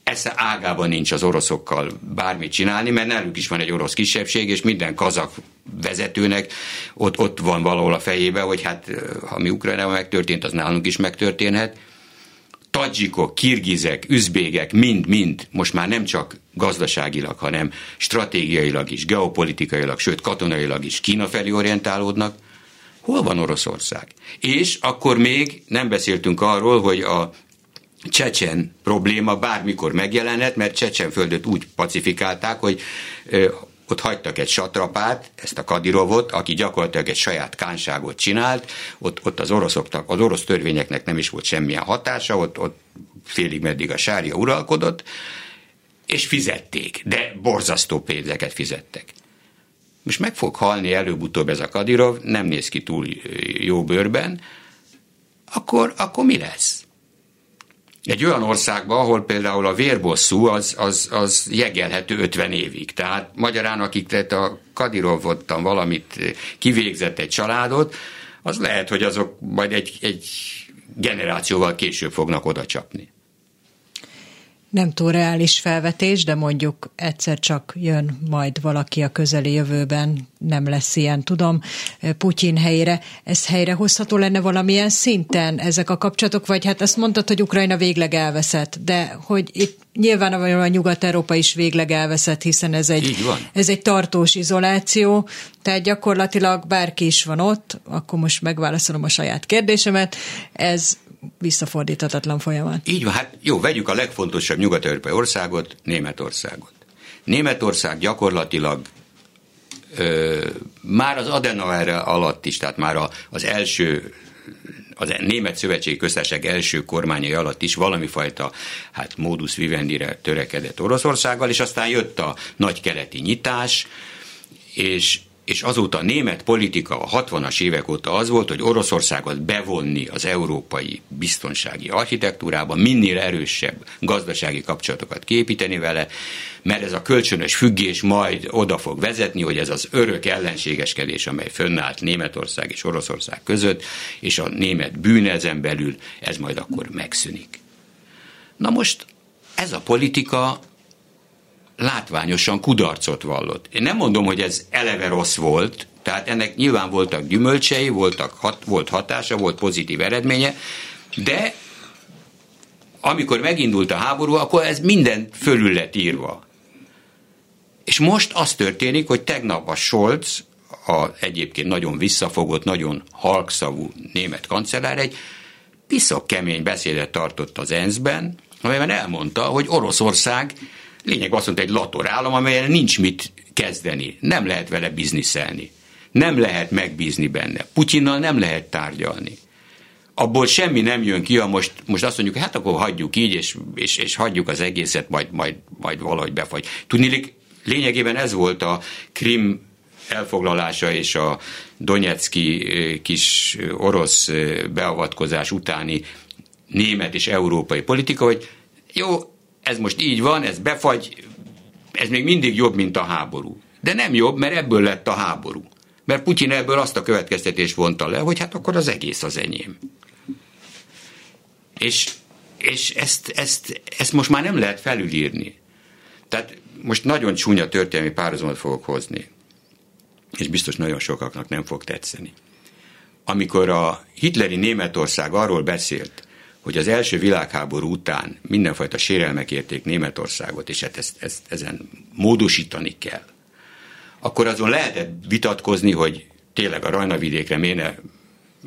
Esze ágában nincs az oroszokkal bármit csinálni, mert náluk is van egy orosz kisebbség, és minden kazak vezetőnek ott, ott van valahol a fejébe, hogy hát ha mi Ukrajnában megtörtént, az nálunk is megtörténhet. Tadzsikok, kirgizek, üzbégek mind-mind most már nem csak gazdaságilag, hanem stratégiailag is, geopolitikailag, sőt katonailag is Kína felé orientálódnak – Hol van Oroszország? És akkor még nem beszéltünk arról, hogy a csecsen probléma bármikor megjelenhet, mert Csecsenföldöt úgy pacifikálták, hogy ott hagytak egy satrapát, ezt a Kadirovot, aki gyakorlatilag egy saját kánságot csinált, ott, ott az oroszoknak, az orosz törvényeknek nem is volt semmilyen hatása, ott, ott félig meddig a sárja uralkodott, és fizették, de borzasztó pénzeket fizettek. Most meg fog halni előbb-utóbb ez a Kadirov, nem néz ki túl jó bőrben, akkor, akkor mi lesz? Egy olyan országban, ahol például a vérbosszú az, az, az jegelhető 50 évig. Tehát magyarán, akik tehát a Kadirov ottan valamit kivégzett egy családot, az lehet, hogy azok majd egy, egy generációval később fognak oda csapni nem túl reális felvetés, de mondjuk egyszer csak jön majd valaki a közeli jövőben, nem lesz ilyen, tudom, Putyin helyére. Ez helyre hozható lenne valamilyen szinten ezek a kapcsolatok, vagy hát azt mondtad, hogy Ukrajna végleg elveszett, de hogy itt nyilván a Nyugat-Európa is végleg elveszett, hiszen ez egy, ez egy tartós izoláció, tehát gyakorlatilag bárki is van ott, akkor most megválaszolom a saját kérdésemet, ez visszafordíthatatlan folyamat. Így van, hát jó, vegyük a legfontosabb nyugat-európai országot, Németországot. Németország gyakorlatilag ö, már az Adenauer alatt is, tehát már a, az első az Német Szövetségi Köztársaság első kormányai alatt is valami fajta hát modus vivendire törekedett Oroszországgal, és aztán jött a nagy keleti nyitás, és és azóta a német politika a 60-as évek óta az volt, hogy Oroszországot bevonni az európai biztonsági architektúrába, minél erősebb gazdasági kapcsolatokat képíteni vele, mert ez a kölcsönös függés majd oda fog vezetni, hogy ez az örök ellenségeskedés, amely fönnállt Németország és Oroszország között, és a német bűnezen belül, ez majd akkor megszűnik. Na most ez a politika látványosan kudarcot vallott. Én nem mondom, hogy ez eleve rossz volt, tehát ennek nyilván voltak gyümölcsei, voltak hat, volt hatása, volt pozitív eredménye, de amikor megindult a háború, akkor ez minden fölül lett írva. És most az történik, hogy tegnap a Scholz, a egyébként nagyon visszafogott, nagyon halkszavú német kancellár egy piszok kemény beszédet tartott az ENSZ-ben, amelyben elmondta, hogy Oroszország lényeg azt mondta, egy latorállam, amelyen nincs mit kezdeni, nem lehet vele bizniszelni, nem lehet megbízni benne, Putyinnal nem lehet tárgyalni. Abból semmi nem jön ki, ha most, most azt mondjuk, hát akkor hagyjuk így, és, és, és hagyjuk az egészet, majd, majd, majd valahogy befagy. Tudni, lényegében ez volt a Krim elfoglalása és a Donetszki kis orosz beavatkozás utáni német és európai politika, hogy jó, ez most így van, ez befagy, ez még mindig jobb, mint a háború. De nem jobb, mert ebből lett a háború. Mert Putyin ebből azt a következtetést vonta le, hogy hát akkor az egész az enyém. És, és ezt, ezt, ezt most már nem lehet felülírni. Tehát most nagyon csúnya történelmi párhuzamot fogok hozni és biztos nagyon sokaknak nem fog tetszeni. Amikor a hitleri Németország arról beszélt, hogy az első világháború után mindenfajta sérelmek érték Németországot, és hát ezt, ezt, ezen módosítani kell, akkor azon lehetett vitatkozni, hogy tényleg a Rajnavidékre miért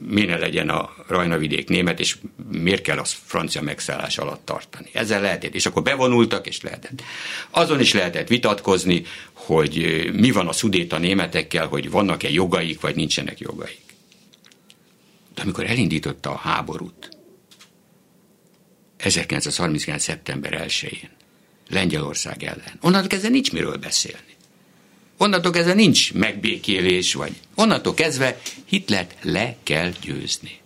miért ne legyen a Rajnavidék német, és miért kell az francia megszállás alatt tartani. Ezzel lehetett, és akkor bevonultak, és lehetett. Azon is lehetett vitatkozni, hogy mi van a szudéta németekkel, hogy vannak-e jogaik, vagy nincsenek jogaik. De amikor elindította a háborút, 1939. szeptember 1-én, Lengyelország ellen, onnantól kezdve nincs miről beszélni. Onnantól kezdve nincs megbékélés, vagy onnantól kezdve Hitlert le kell győzni.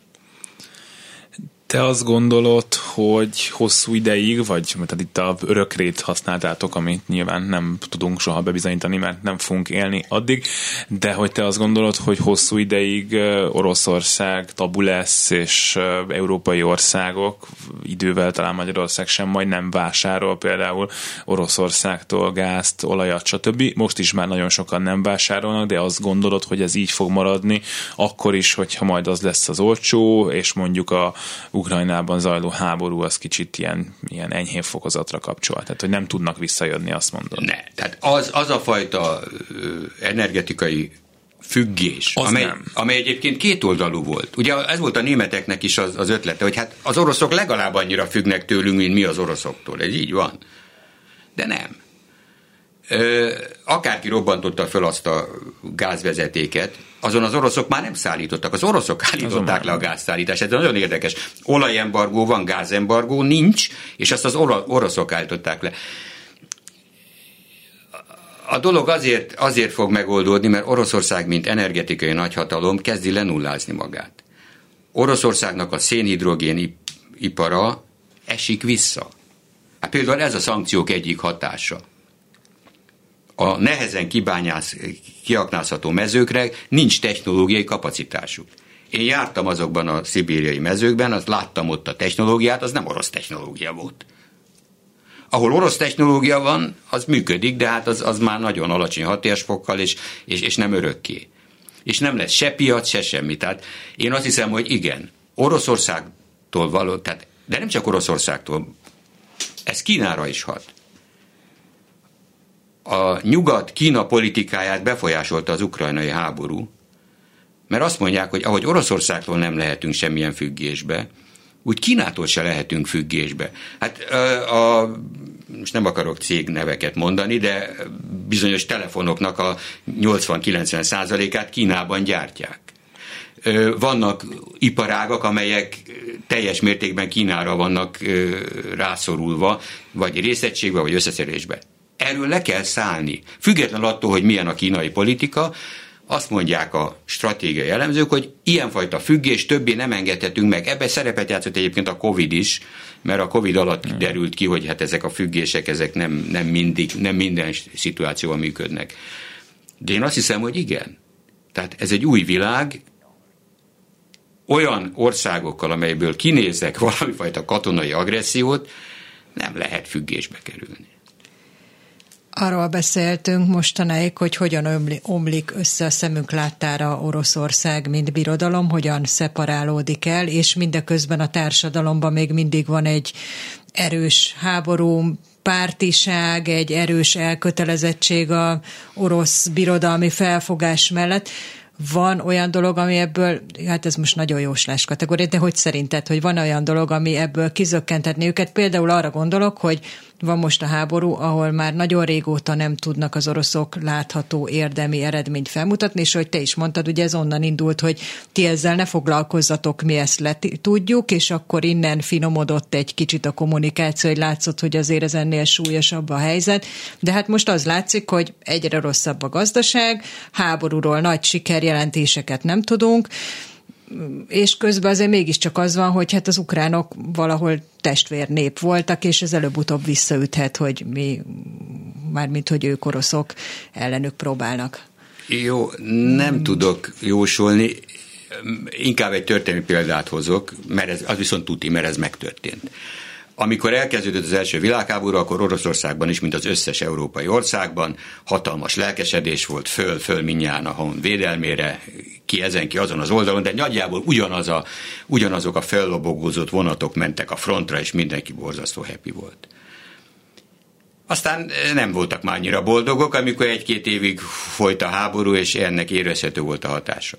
Te azt gondolod, hogy hosszú ideig, vagy tehát itt a örökrét használtátok, amit nyilván nem tudunk soha bebizonyítani, mert nem fogunk élni addig, de hogy te azt gondolod, hogy hosszú ideig Oroszország tabu lesz, és európai országok, idővel talán Magyarország sem majd nem vásárol például Oroszországtól gázt, olajat, stb. Most is már nagyon sokan nem vásárolnak, de azt gondolod, hogy ez így fog maradni, akkor is, hogyha majd az lesz az olcsó, és mondjuk a Ukrajnában zajló háború az kicsit ilyen, ilyen enyhén fokozatra kapcsol. Tehát, hogy nem tudnak visszajönni, azt mondod. Ne. Tehát az, az a fajta energetikai függés, az amely, nem. amely egyébként kétoldalú volt. Ugye ez volt a németeknek is az, az ötlete, hogy hát az oroszok legalább annyira függnek tőlünk, mint mi az oroszoktól. Ez így van. De nem. Ö, akárki robbantotta föl azt a gázvezetéket, azon az oroszok már nem szállítottak, az oroszok állították le a gázszállítást. Ez nagyon érdekes. Olajembargó van, gázembargó nincs, és azt az oroszok állították le. A dolog azért, azért fog megoldódni, mert Oroszország, mint energetikai nagyhatalom, kezdi lenullázni magát. Oroszországnak a szénhidrogén ipara esik vissza. Hát például ez a szankciók egyik hatása a nehezen kibányász, kiaknázható mezőkre nincs technológiai kapacitásuk. Én jártam azokban a szibériai mezőkben, azt láttam ott a technológiát, az nem orosz technológia volt. Ahol orosz technológia van, az működik, de hát az, az már nagyon alacsony hatásfokkal, és, és, és nem örökké. És nem lesz se piac, se semmi. Tehát én azt hiszem, hogy igen, Oroszországtól való, tehát, de nem csak Oroszországtól, ez Kínára is hat a nyugat-Kína politikáját befolyásolta az ukrajnai háború, mert azt mondják, hogy ahogy Oroszországtól nem lehetünk semmilyen függésbe, úgy Kínától se lehetünk függésbe. Hát a, most nem akarok cégneveket mondani, de bizonyos telefonoknak a 80-90 százalékát Kínában gyártják. Vannak iparágak, amelyek teljes mértékben Kínára vannak rászorulva, vagy részegységbe, vagy összeszerésbe. Erről le kell szállni. Független attól, hogy milyen a kínai politika, azt mondják a stratégiai elemzők, hogy ilyenfajta függés többé nem engedhetünk meg. Ebben szerepet játszott egyébként a Covid is, mert a Covid alatt derült ki, hogy hát ezek a függések, ezek nem, nem mindig, nem minden szituációban működnek. De én azt hiszem, hogy igen. Tehát ez egy új világ, olyan országokkal, amelyből kinézek valamifajta katonai agressziót, nem lehet függésbe kerülni Arról beszéltünk mostanáig, hogy hogyan omlik össze a szemünk láttára Oroszország, mint birodalom, hogyan szeparálódik el, és mindeközben a társadalomban még mindig van egy erős háború, pártiság, egy erős elkötelezettség a orosz birodalmi felfogás mellett van olyan dolog, ami ebből, hát ez most nagyon jóslás kategória, de hogy szerinted, hogy van olyan dolog, ami ebből kizökkentetni őket? Például arra gondolok, hogy van most a háború, ahol már nagyon régóta nem tudnak az oroszok látható érdemi eredményt felmutatni, és hogy te is mondtad, ugye ez onnan indult, hogy ti ezzel ne foglalkozzatok, mi ezt le tudjuk, és akkor innen finomodott egy kicsit a kommunikáció, hogy látszott, hogy azért ez ennél súlyosabb a helyzet, de hát most az látszik, hogy egyre rosszabb a gazdaság, háborúról nagy sikerjelentéseket nem tudunk, és közben azért mégiscsak az van, hogy hát az ukránok valahol testvérnép voltak, és ez előbb-utóbb visszaüthet, hogy mi, mármint hogy ők oroszok ellenük próbálnak. Jó, nem hmm. tudok jósolni, inkább egy történelmi példát hozok, mert ez, az viszont tuti, mert ez megtörtént. Amikor elkezdődött az első világháború, akkor Oroszországban is, mint az összes európai országban, hatalmas lelkesedés volt, föl-föl minnyáján a hon védelmére, ki ezen, ki azon az oldalon, de nagyjából ugyanaz a, ugyanazok a fellobogózott vonatok mentek a frontra, és mindenki borzasztó happy volt. Aztán nem voltak már annyira boldogok, amikor egy-két évig folyt a háború, és ennek érezhető volt a hatása.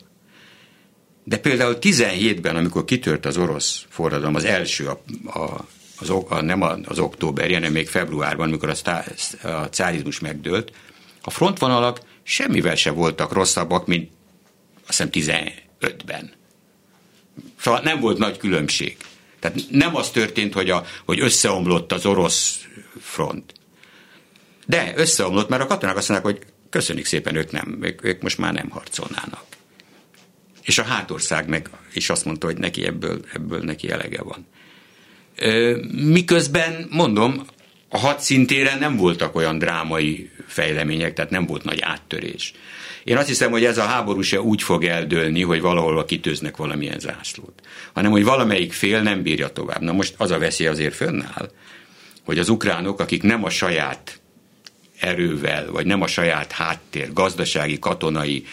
De például 17-ben, amikor kitört az orosz forradalom, az első a, a az, a, nem az október, hanem még februárban, amikor a, sztá, a cárizmus megdőlt, a frontvonalak semmivel se voltak rosszabbak, mint azt hiszem 15-ben. Szóval nem volt nagy különbség. Tehát nem az történt, hogy, a, hogy összeomlott az orosz front. De összeomlott, mert a katonák azt mondják, hogy köszönjük szépen, ők, nem, ők, ők most már nem harcolnának. És a hátország meg is azt mondta, hogy neki ebből, ebből neki elege van. Miközben, mondom, a hadszintéren nem voltak olyan drámai fejlemények, tehát nem volt nagy áttörés. Én azt hiszem, hogy ez a háború se úgy fog eldőlni, hogy valahol kitőznek valamilyen zászlót, hanem hogy valamelyik fél nem bírja tovább. Na most az a veszély azért fönnáll, hogy az ukránok, akik nem a saját erővel, vagy nem a saját háttér, gazdasági, katonai,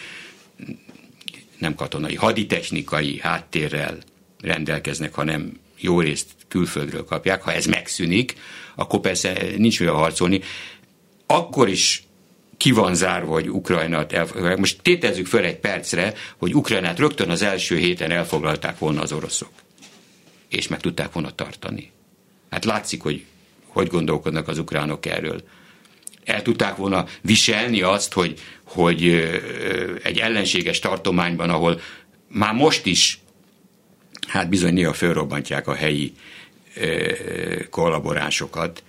nem katonai, haditechnikai háttérrel rendelkeznek, hanem jó részt külföldről kapják, ha ez megszűnik, akkor persze nincs mivel harcolni. Akkor is ki van zárva, hogy Ukrajnát elfoglalják. Most tétezzük föl egy percre, hogy Ukrajnát rögtön az első héten elfoglalták volna az oroszok. És meg tudták volna tartani. Hát látszik, hogy hogy gondolkodnak az ukránok erről. El tudták volna viselni azt, hogy, hogy egy ellenséges tartományban, ahol már most is hát bizony néha fölrobbantják a helyi kollaboránsokat.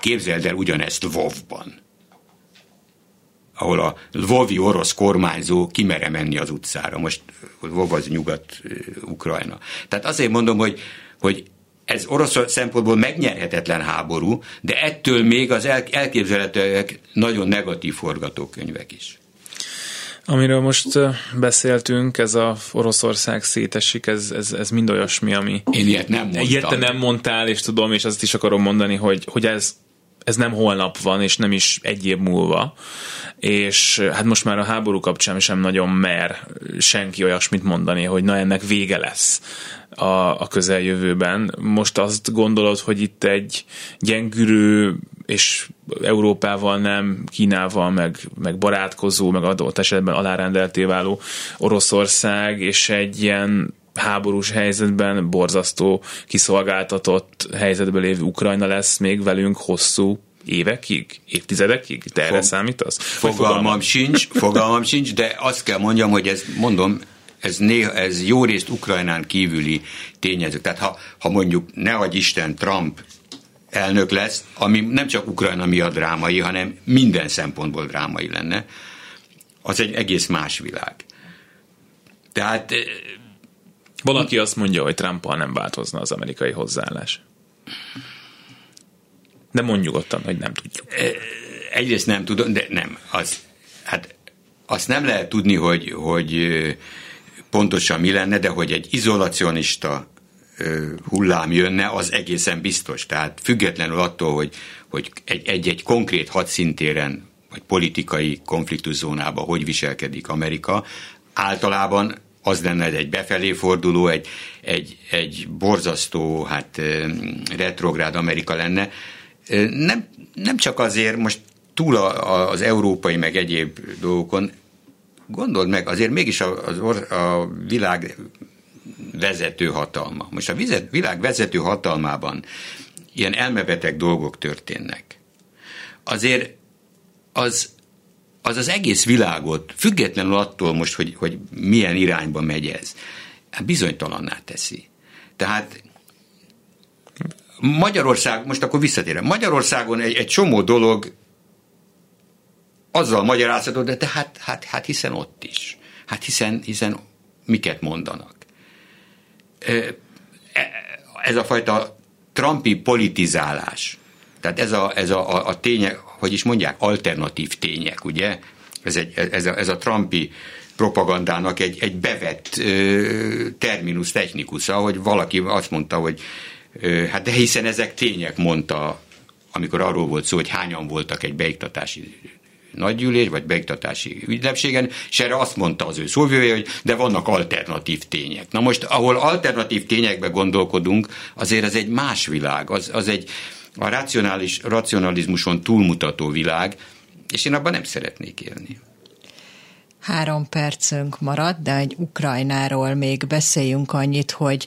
Képzeld el ugyanezt Lvovban, ahol a Lvovi orosz kormányzó kimere menni az utcára. Most Lvov az nyugat-Ukrajna. Tehát azért mondom, hogy, hogy ez orosz szempontból megnyerhetetlen háború, de ettől még az elképzelhetőek nagyon negatív forgatókönyvek is. Amiről most beszéltünk, ez a Oroszország szétesik, ez, ez, ez mind olyasmi, ami... Én ilyet nem mondtam. Ilyet te nem mondtál, és tudom, és azt is akarom mondani, hogy, hogy ez, ez nem holnap van, és nem is egy év múlva, és hát most már a háború kapcsán sem nagyon mer senki olyasmit mondani, hogy na ennek vége lesz a, a közeljövőben. Most azt gondolod, hogy itt egy gyengülő és Európával nem, Kínával, meg, meg barátkozó, meg adott esetben alárendelté váló Oroszország, és egy ilyen háborús helyzetben, borzasztó, kiszolgáltatott helyzetben lévő Ukrajna lesz még velünk hosszú évekig, évtizedekig? Te erre Fog, számítasz? Fogalmam sincs, fogalmam sincs, de azt kell mondjam, hogy ez, mondom, ez, néha, ez jó részt Ukrajnán kívüli tényezők. Tehát ha, ha mondjuk, ne adj Isten, Trump elnök lesz, ami nem csak Ukrajna miatt drámai, hanem minden szempontból drámai lenne, az egy egész más világ. Tehát... Eh, Valaki azt mondja, hogy Trumpal nem változna az amerikai hozzáállás. De mondjuk ottan, hogy nem tudjuk. Eh, egyrészt nem tudom, de nem. Az, hát azt nem lehet tudni, hogy, hogy eh, pontosan mi lenne, de hogy egy izolacionista hullám jönne, az egészen biztos. Tehát függetlenül attól, hogy, hogy egy-egy konkrét hadszintéren, vagy politikai konfliktuszónában hogy viselkedik Amerika, általában az lenne egy befelé forduló, egy, egy, egy borzasztó, hát retrográd Amerika lenne. Nem, nem csak azért, most túl a, az európai meg egyéb dolgokon, gondold meg, azért mégis a, a, a világ vezető hatalma. Most a világ vezető hatalmában ilyen elmebeteg dolgok történnek. Azért az az az egész világot, függetlenül attól most, hogy, hogy milyen irányba megy ez, hát bizonytalanná teszi. Tehát Magyarország, most akkor visszatérem, Magyarországon egy, egy csomó dolog azzal magyarázható, de te hát, hát, hát hiszen ott is. Hát hiszen, hiszen miket mondanak. E, ez a fajta Trumpi politizálás, tehát ez a, ez a, a, a tények, hogy is mondják, alternatív tények, ugye? Ez, egy, ez, a, ez a Trumpi propagandának egy, egy bevett ö, terminus technikusza, hogy valaki azt mondta, hogy ö, hát de hiszen ezek tények, mondta, amikor arról volt szó, hogy hányan voltak egy beiktatási nagygyűlés, vagy beiktatási ügynepségen, és erre azt mondta az ő szóvője, hogy de vannak alternatív tények. Na most, ahol alternatív tényekbe gondolkodunk, azért ez egy más világ, az, az egy a racionális, racionalizmuson túlmutató világ, és én abban nem szeretnék élni. Három percünk marad, de egy Ukrajnáról még beszéljünk annyit, hogy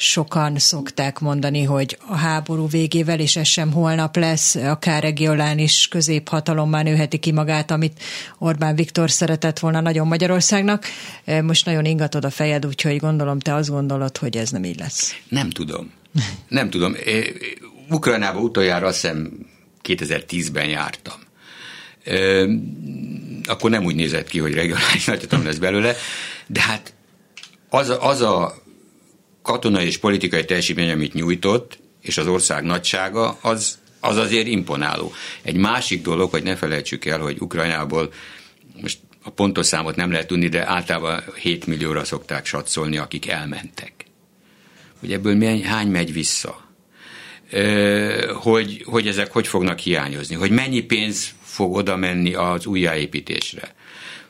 sokan szokták mondani, hogy a háború végével, és ez sem holnap lesz, akár regionális középhatalommal nőheti ki magát, amit Orbán Viktor szeretett volna nagyon Magyarországnak. Most nagyon ingatod a fejed, úgyhogy gondolom te azt gondolod, hogy ez nem így lesz. Nem tudom. Nem tudom. Ukrajnába utoljára azt hiszem 2010-ben jártam. Akkor nem úgy nézett ki, hogy regionális nagyhatalom lesz belőle, de hát az az a katonai és politikai teljesítmény, amit nyújtott, és az ország nagysága, az, az azért imponáló. Egy másik dolog, hogy ne felejtsük el, hogy Ukrajnából most a pontos számot nem lehet tudni, de általában 7 millióra szokták satszolni, akik elmentek. Hogy ebből milyen, hány megy vissza? hogy, hogy ezek hogy fognak hiányozni, hogy mennyi pénz fog oda menni az újjáépítésre,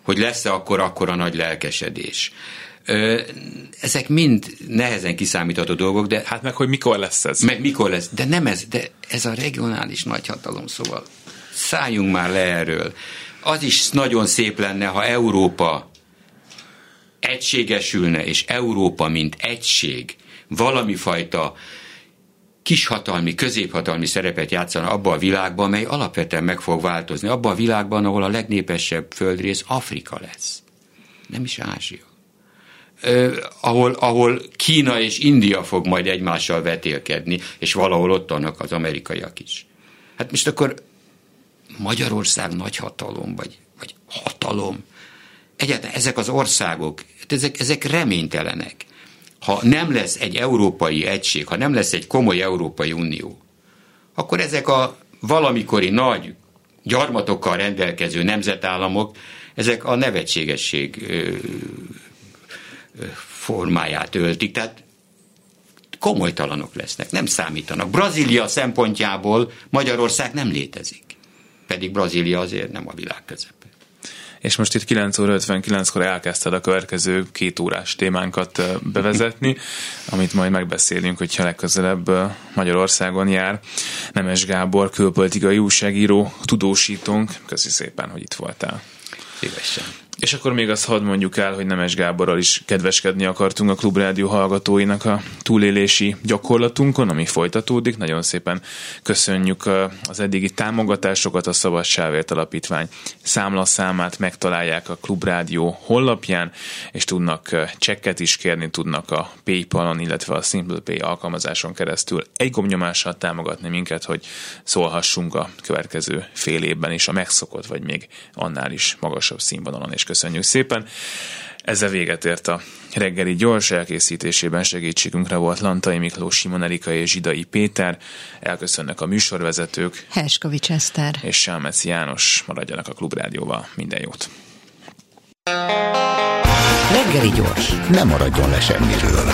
hogy lesz-e akkor akkor a nagy lelkesedés. Ezek mind nehezen kiszámítható dolgok, de... Hát meg, hogy mikor lesz ez? Meg mikor lesz, de nem ez, de ez a regionális nagyhatalom, szóval szálljunk már le erről. Az is nagyon szép lenne, ha Európa egységesülne, és Európa, mint egység, valami fajta kishatalmi, középhatalmi szerepet játszana abba a világban, mely alapvetően meg fog változni. Abba a világban, ahol a legnépesebb földrész Afrika lesz. Nem is Ázsia. Ahol, ahol Kína és India fog majd egymással vetélkedni, és valahol ott vannak az amerikaiak is. Hát most akkor Magyarország nagy hatalom, vagy, vagy hatalom. Egyáltalán ezek az országok, hát ezek, ezek reménytelenek ha nem lesz egy európai egység, ha nem lesz egy komoly Európai Unió, akkor ezek a valamikori nagy gyarmatokkal rendelkező nemzetállamok, ezek a nevetségesség formáját öltik. Tehát komolytalanok lesznek, nem számítanak. Brazília szempontjából Magyarország nem létezik. Pedig Brazília azért nem a világ közep és most itt 9 óra 59-kor elkezdted a következő két órás témánkat bevezetni, *laughs* amit majd megbeszélünk, hogyha legközelebb Magyarországon jár. Nemes Gábor, külpolitikai újságíró, tudósítónk. Köszi szépen, hogy itt voltál. Szívesen. És akkor még azt hadd mondjuk el, hogy Nemes Gáborral is kedveskedni akartunk a Klubrádió hallgatóinak a túlélési gyakorlatunkon, ami folytatódik. Nagyon szépen köszönjük az eddigi támogatásokat, a Szabadságért Alapítvány számlaszámát megtalálják a Klubrádió honlapján, és tudnak csekket is kérni, tudnak a Paypal-on, illetve a SimplePay alkalmazáson keresztül egy gomnyomással támogatni minket, hogy szólhassunk a következő fél évben is a megszokott, vagy még annál is magasabb színvonalon és köszönjük szépen. Ezzel véget ért a reggeli gyors elkészítésében segítségünkre volt Lantai Miklós, Simon Erika és Zsidai Péter. Elköszönnek a műsorvezetők. Herskovics Eszter. És Selmeci János. Maradjanak a Klubrádióval. Minden jót. Reggeli gyors. Nem maradjon le semmiről.